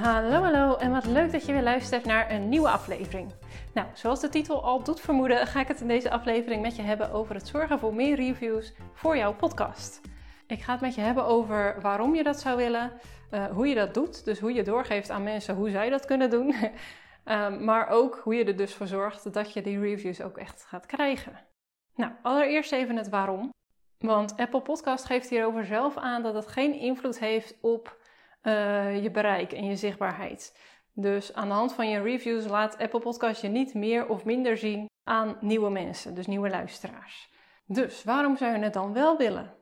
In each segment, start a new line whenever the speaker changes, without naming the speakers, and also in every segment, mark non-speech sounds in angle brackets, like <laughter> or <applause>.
Hallo, hallo en wat leuk dat je weer luistert naar een nieuwe aflevering. Nou, zoals de titel al doet vermoeden, ga ik het in deze aflevering met je hebben over het zorgen voor meer reviews voor jouw podcast. Ik ga het met je hebben over waarom je dat zou willen, uh, hoe je dat doet, dus hoe je doorgeeft aan mensen hoe zij dat kunnen doen, um, <laughs> maar ook hoe je er dus voor zorgt dat je die reviews ook echt gaat krijgen. Nou, allereerst even het waarom. Want Apple Podcast geeft hierover zelf aan dat het geen invloed heeft op uh, je bereik en je zichtbaarheid. Dus aan de hand van je reviews laat Apple Podcast je niet meer of minder zien aan nieuwe mensen, dus nieuwe luisteraars. Dus waarom zou je het dan wel willen?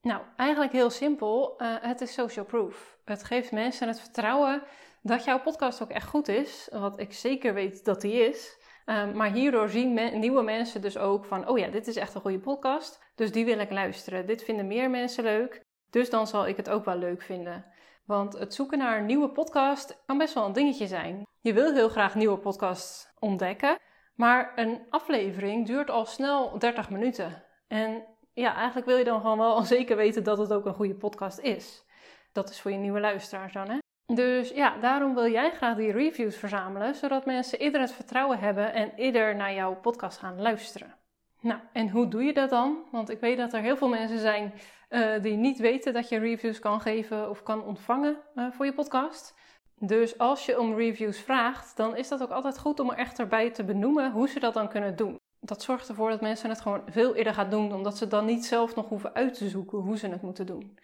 Nou, eigenlijk heel simpel. Uh, het is social proof. Het geeft mensen het vertrouwen dat jouw podcast ook echt goed is, wat ik zeker weet dat die is. Um, maar hierdoor zien nieuwe mensen dus ook van, oh ja, dit is echt een goede podcast, dus die wil ik luisteren. Dit vinden meer mensen leuk, dus dan zal ik het ook wel leuk vinden. Want het zoeken naar een nieuwe podcast kan best wel een dingetje zijn. Je wil heel graag nieuwe podcasts ontdekken, maar een aflevering duurt al snel 30 minuten. En ja, eigenlijk wil je dan gewoon wel <laughs> zeker weten dat het ook een goede podcast is. Dat is voor je nieuwe luisteraars dan, hè? Dus ja, daarom wil jij graag die reviews verzamelen, zodat mensen eerder het vertrouwen hebben en eerder naar jouw podcast gaan luisteren. Nou, en hoe doe je dat dan? Want ik weet dat er heel veel mensen zijn uh, die niet weten dat je reviews kan geven of kan ontvangen uh, voor je podcast. Dus als je om reviews vraagt, dan is dat ook altijd goed om er echt erbij te benoemen hoe ze dat dan kunnen doen. Dat zorgt ervoor dat mensen het gewoon veel eerder gaan doen, omdat ze dan niet zelf nog hoeven uit te zoeken hoe ze het moeten doen.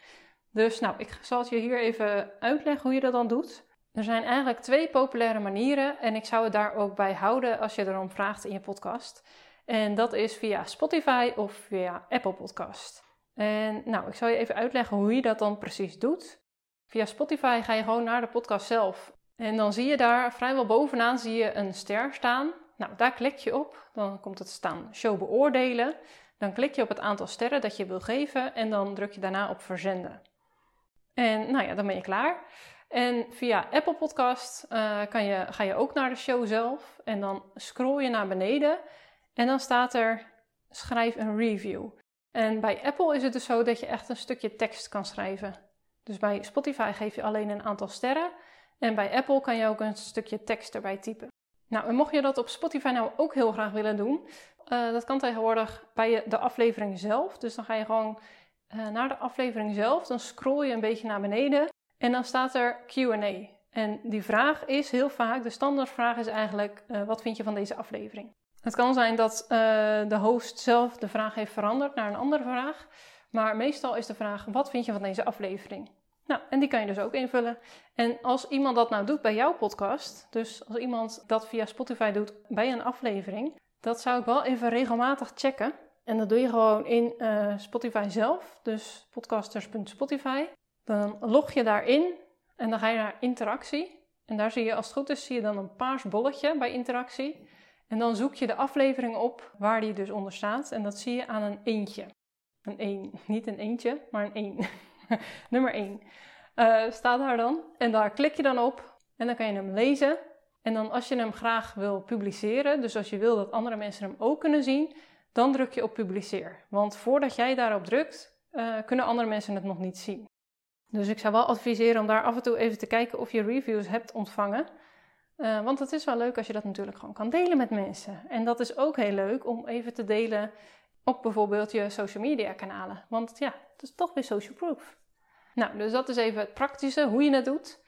Dus nou, ik zal het je hier even uitleggen hoe je dat dan doet. Er zijn eigenlijk twee populaire manieren en ik zou het daar ook bij houden als je erom vraagt in je podcast. En dat is via Spotify of via Apple Podcast. En nou, ik zal je even uitleggen hoe je dat dan precies doet. Via Spotify ga je gewoon naar de podcast zelf. En dan zie je daar vrijwel bovenaan zie je een ster staan. Nou, daar klik je op. Dan komt het staan show beoordelen. Dan klik je op het aantal sterren dat je wil geven en dan druk je daarna op verzenden. En nou ja, dan ben je klaar. En via Apple Podcast uh, kan je, ga je ook naar de show zelf en dan scroll je naar beneden en dan staat er schrijf een review. En bij Apple is het dus zo dat je echt een stukje tekst kan schrijven. Dus bij Spotify geef je alleen een aantal sterren. En bij Apple kan je ook een stukje tekst erbij typen. Nou, en mocht je dat op Spotify nou ook heel graag willen doen, uh, dat kan tegenwoordig bij de aflevering zelf. Dus dan ga je gewoon uh, naar de aflevering zelf, dan scroll je een beetje naar beneden en dan staat er QA. En die vraag is heel vaak, de standaardvraag is eigenlijk: uh, wat vind je van deze aflevering? Het kan zijn dat uh, de host zelf de vraag heeft veranderd naar een andere vraag. Maar meestal is de vraag: wat vind je van deze aflevering? Nou, en die kan je dus ook invullen. En als iemand dat nou doet bij jouw podcast, dus als iemand dat via Spotify doet bij een aflevering, dat zou ik wel even regelmatig checken. En dat doe je gewoon in uh, Spotify zelf, dus podcasters.spotify. Dan log je daarin en dan ga je naar interactie. En daar zie je, als het goed is, zie je dan een paars bolletje bij interactie. En dan zoek je de aflevering op waar die dus onder staat. En dat zie je aan een eentje. Een 1. Niet een eentje, maar een 1. <laughs> Nummer 1. Uh, eh, staat daar dan. En daar klik je dan op. En dan kan je hem lezen. En dan als je hem graag wil publiceren, dus als je wil dat andere mensen hem ook kunnen zien, dan druk je op publiceer. Want voordat jij daarop drukt, uh, kunnen andere mensen het nog niet zien. Dus ik zou wel adviseren om daar af en toe even te kijken of je reviews hebt ontvangen. Uh, want het is wel leuk als je dat natuurlijk gewoon kan delen met mensen. En dat is ook heel leuk om even te delen op bijvoorbeeld je social media kanalen. Want ja, het is toch weer social proof. Nou, dus dat is even het praktische, hoe je het doet.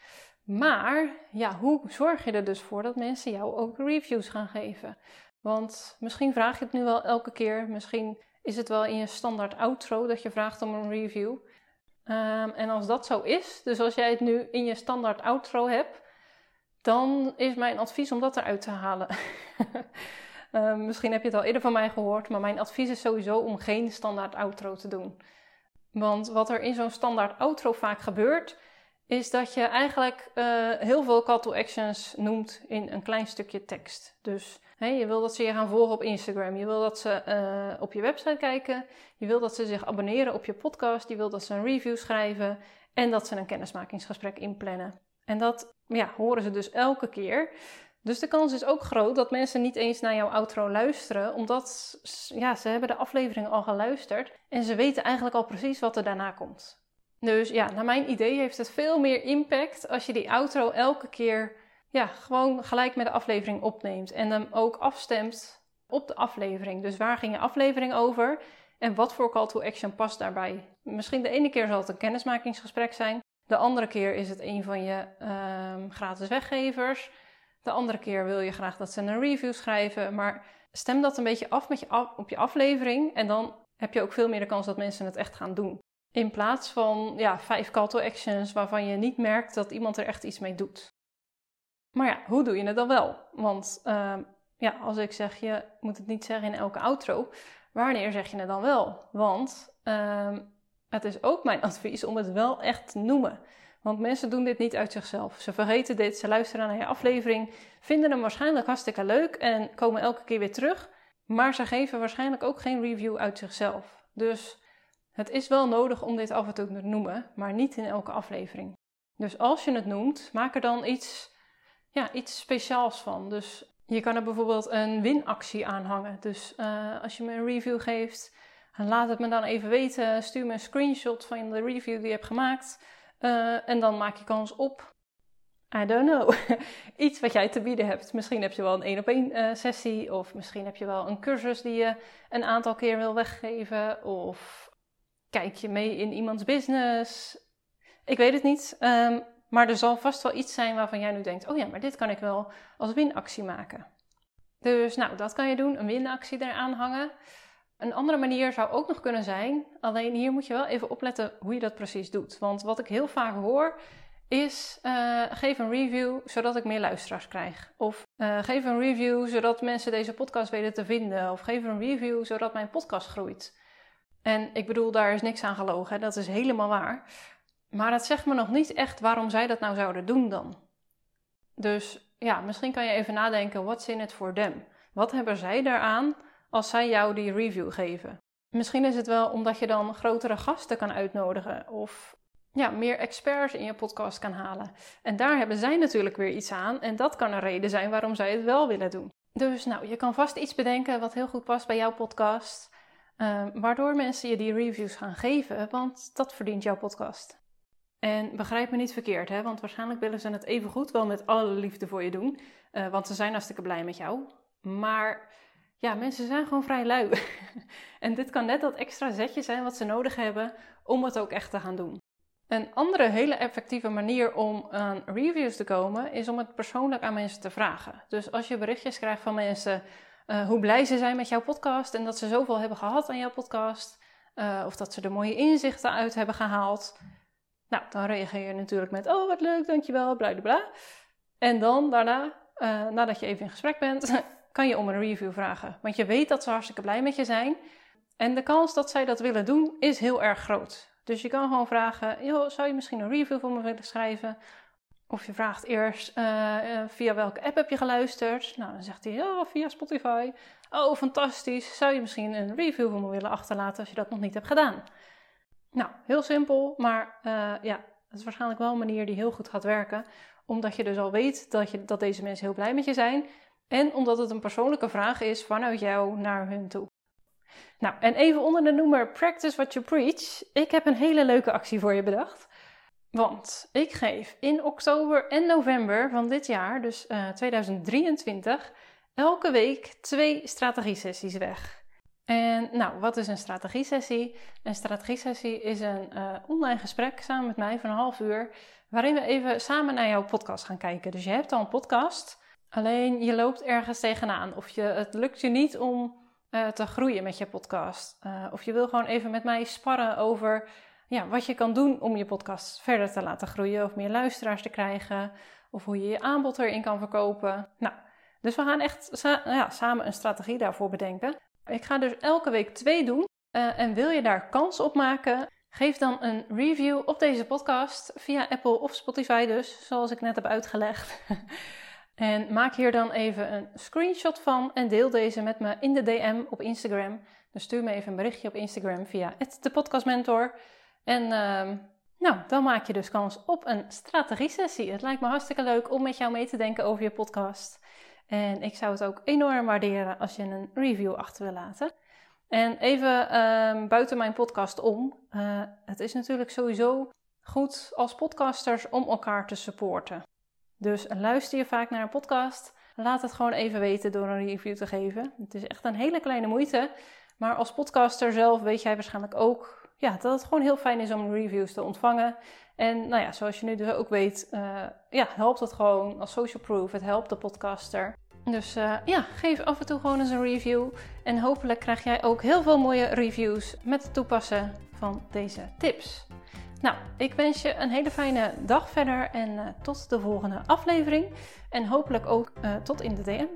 Maar ja, hoe zorg je er dus voor dat mensen jou ook reviews gaan geven? Want misschien vraag je het nu wel elke keer. Misschien is het wel in je standaard outro dat je vraagt om een review. Um, en als dat zo is, dus als jij het nu in je standaard outro hebt, dan is mijn advies om dat eruit te halen. uh, <laughs> misschien heb je het al eerder van mij gehoord, maar mijn advies is sowieso om geen standaard outro te doen. Want wat er in zo'n standaard outro vaak gebeurt, is dat je eigenlijk uh, heel veel call to actions noemt in een klein stukje tekst. Dus je wil dat ze je gaan volgen op Instagram, je wil dat ze uh, op je website kijken, je wil dat ze zich abonneren op je podcast, je wil dat ze een review schrijven en dat ze een kennismakingsgesprek inplannen. En dat ja, horen ze dus elke keer. Dus de kans is ook groot dat mensen niet eens naar jouw outro luisteren, omdat ja, ze hebben de aflevering al geluisterd en ze weten eigenlijk al precies wat er daarna komt. Dus ja, naar mijn idee heeft het veel meer impact als je die outro elke keer ja, gewoon gelijk met de aflevering opneemt. En hem ook afstemt op de aflevering. Dus waar ging je aflevering over? En wat voor call to action past daarbij? Misschien de ene keer zal het een kennismakingsgesprek zijn. De andere keer is het een van je um, gratis weggevers. De andere keer wil je graag dat ze een review schrijven. Maar stem dat een beetje af, met je op je aflevering. En dan heb je ook veel meer de kans dat mensen het echt gaan doen. In plaats van ja, vijf call to actions waarvan je niet merkt dat iemand er echt iets mee doet. Maar ja, hoe doe je het dan wel? Want uh, ja, als ik zeg, je moet het niet zeggen in elke outro. Wanneer zeg je het dan wel? Want uh, het is ook mijn <laughs> advies om het wel echt te noemen. Want mensen doen dit niet uit zichzelf. Ze vergeten dit, ze luisteren naar je aflevering, vinden hem waarschijnlijk hartstikke leuk en komen elke keer weer terug. Maar ze geven waarschijnlijk ook geen review uit zichzelf. Dus het is wel nodig om dit af en toe te noemen, maar niet in elke aflevering. Dus als je het noemt, maak er dan iets, ja, iets speciaals van. Dus je kan er bijvoorbeeld een winactie aan hangen. Dus uh, als je me een review geeft, laat het me dan even weten. Stuur me een screenshot van de review die je hebt gemaakt. Uh, en dan maak je kans op, I don't know, <laughs> iets wat jij te bieden hebt. Misschien heb je wel een één op één sessie. Of misschien heb je wel een cursus die je een aantal keer wil weggeven. Of kijk je mee in iemands business? Ik weet het niet. Um, maar er zal vast wel iets zijn waarvan jij nu denkt: oh ja, maar dit kan ik wel als winactie maken. Dus nou, dat kan je doen, een winactie eraan hangen. Een andere manier zou ook nog kunnen zijn, alleen hier moet je wel even opletten hoe je dat precies doet. Want wat ik heel vaak hoor is: uh, geef een review zodat ik meer luisteraars krijg. Of uh, geef een review zodat mensen deze podcast weten te vinden. Of geef een review zodat mijn podcast groeit. En ik bedoel, daar is niks aan gelogen, dat is helemaal waar. Maar het zegt me nog niet echt waarom zij dat nou zouden doen dan. Dus ja, misschien kan je even nadenken, what's in it for them? Wat hebben zij daaraan als zij jou die review geven? Misschien is het wel omdat je dan grotere gasten kan uitnodigen of ja, meer experts in je podcast kan halen. En daar hebben zij natuurlijk weer iets aan en dat kan een reden zijn waarom zij het wel willen doen. Dus nou, je kan vast iets bedenken wat heel goed past bij jouw podcast. Uh, waardoor mensen je die reviews gaan geven, want dat verdient jouw podcast. En begrijp me niet verkeerd, hè, want waarschijnlijk willen ze het even goed wel met alle liefde voor je doen, uh, want ze zijn hartstikke blij met jou. Maar ja, mensen zijn gewoon vrij lui. <laughs> en dit kan net dat extra zetje zijn wat ze nodig hebben om het ook echt te gaan doen. Een andere hele effectieve manier om aan reviews te komen is om het persoonlijk aan mensen te vragen. Dus als je berichtjes krijgt van mensen uh, hoe blij ze zijn met jouw podcast en dat ze zoveel hebben gehad aan jouw podcast. Uh, of dat ze er mooie inzichten uit hebben gehaald. Nou, dan reageer je natuurlijk met: Oh, wat leuk, dankjewel, bla bla bla. En dan daarna, uh, nadat je even in gesprek bent, <laughs> kan je om een review vragen. Want je weet dat ze hartstikke blij met je zijn. En de kans dat zij dat willen doen is heel erg groot. Dus je kan gewoon vragen: zou je misschien een review voor me willen schrijven? Of je vraagt eerst uh, via welke app heb je geluisterd? Nou, dan zegt hij via Spotify. Oh, fantastisch. Zou je misschien een review voor me willen achterlaten als je dat nog niet hebt gedaan? Nou, heel simpel, maar uh, ja, het is waarschijnlijk wel een manier die heel goed gaat werken. Omdat je dus al weet dat, je, dat deze mensen heel blij met je zijn. En omdat het een persoonlijke vraag is vanuit jou naar hun toe. Nou, en even onder de noemer Practice What You Preach. Ik heb een hele leuke actie voor je bedacht. Want ik geef in oktober en november van dit jaar, dus uh, eh, 2023, elke week twee strategiesessies weg. En nou, wat is een strategiesessie? Een strategiesessie is een uh, online gesprek samen met mij van een half uur, waarin we even samen naar jouw podcast gaan kijken. Dus je hebt al een podcast, alleen je loopt ergens tegenaan of je, het lukt je niet om uh, te groeien met je podcast. of je wil gewoon even met mij sparren over ja, wat je kan doen om je podcast verder te laten groeien of meer luisteraars te krijgen. Of hoe je je aanbod erin kan verkopen. Nou, dus we gaan echt ja, samen een strategie daarvoor bedenken. Ik ga dus elke week twee doen. Uh, en wil je daar kans op maken? Geef dan een review op deze podcast via Apple of Spotify dus, zoals ik net heb uitgelegd. <laughs> en maak hier dan even een screenshot van en deel deze met me in de DM op Instagram. Dus stuur me even een berichtje op Instagram via de podcastmentor. En uh, nou, dan maak je dus kans op een strategie-sessie. Het lijkt me hartstikke leuk om met jou mee te denken over je podcast. En ik zou het ook enorm waarderen als je een review achter wil laten. En even ehm, buiten mijn podcast om. Uh, het is natuurlijk sowieso goed als podcasters om elkaar te supporten. Dus luister je vaak naar een podcast, laat het gewoon even weten door een review te geven. Het is echt een hele kleine moeite. Maar als podcaster zelf weet jij waarschijnlijk ook ja, dat het gewoon heel fijn is om reviews te ontvangen. En nou ja, zoals je nu dus ook weet, uh, ja, helpt het gewoon als social proof. Het helpt de podcaster. Dus uh, ja, geef af en toe gewoon eens een review. En hopelijk krijg jij ook heel veel mooie reviews met het toepassen van deze tips. Nou, ik wens je een hele fijne dag verder en uh, tot de volgende aflevering. En hopelijk ook tot in de DM.